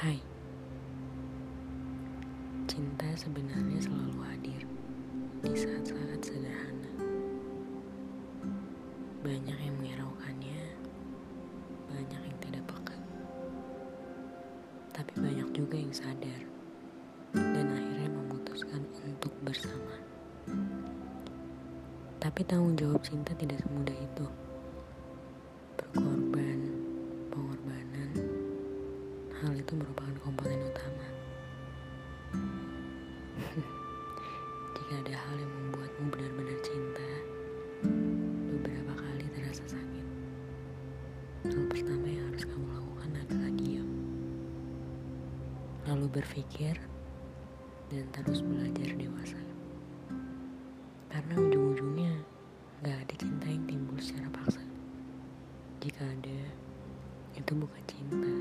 Hai, cinta sebenarnya selalu hadir di saat-saat sederhana. Banyak yang menghiraukannya, banyak yang tidak peka, tapi banyak juga yang sadar dan akhirnya memutuskan untuk bersama. Tapi tanggung jawab cinta tidak semudah itu. Itu merupakan komponen utama. Jika ada hal yang membuatmu benar-benar cinta, beberapa kali terasa sakit. Hal pertama yang harus kamu lakukan adalah diam. Lalu berpikir dan terus belajar dewasa. Karena ujung-ujungnya gak ada cinta yang timbul secara paksa. Jika ada, itu bukan cinta,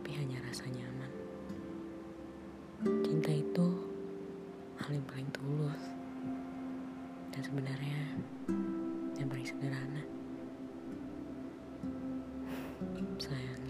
tapi hanya rasa nyaman. Cinta itu hal yang paling tulus dan sebenarnya yang paling sederhana. Sayang.